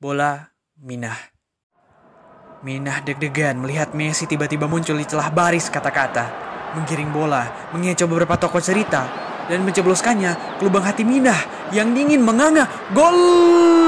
Bola Minah. Minah deg-degan melihat Messi tiba-tiba muncul di celah baris kata-kata. Menggiring bola, mengecoh beberapa tokoh cerita, dan mencebloskannya ke lubang hati Minah yang dingin menganga. Gol!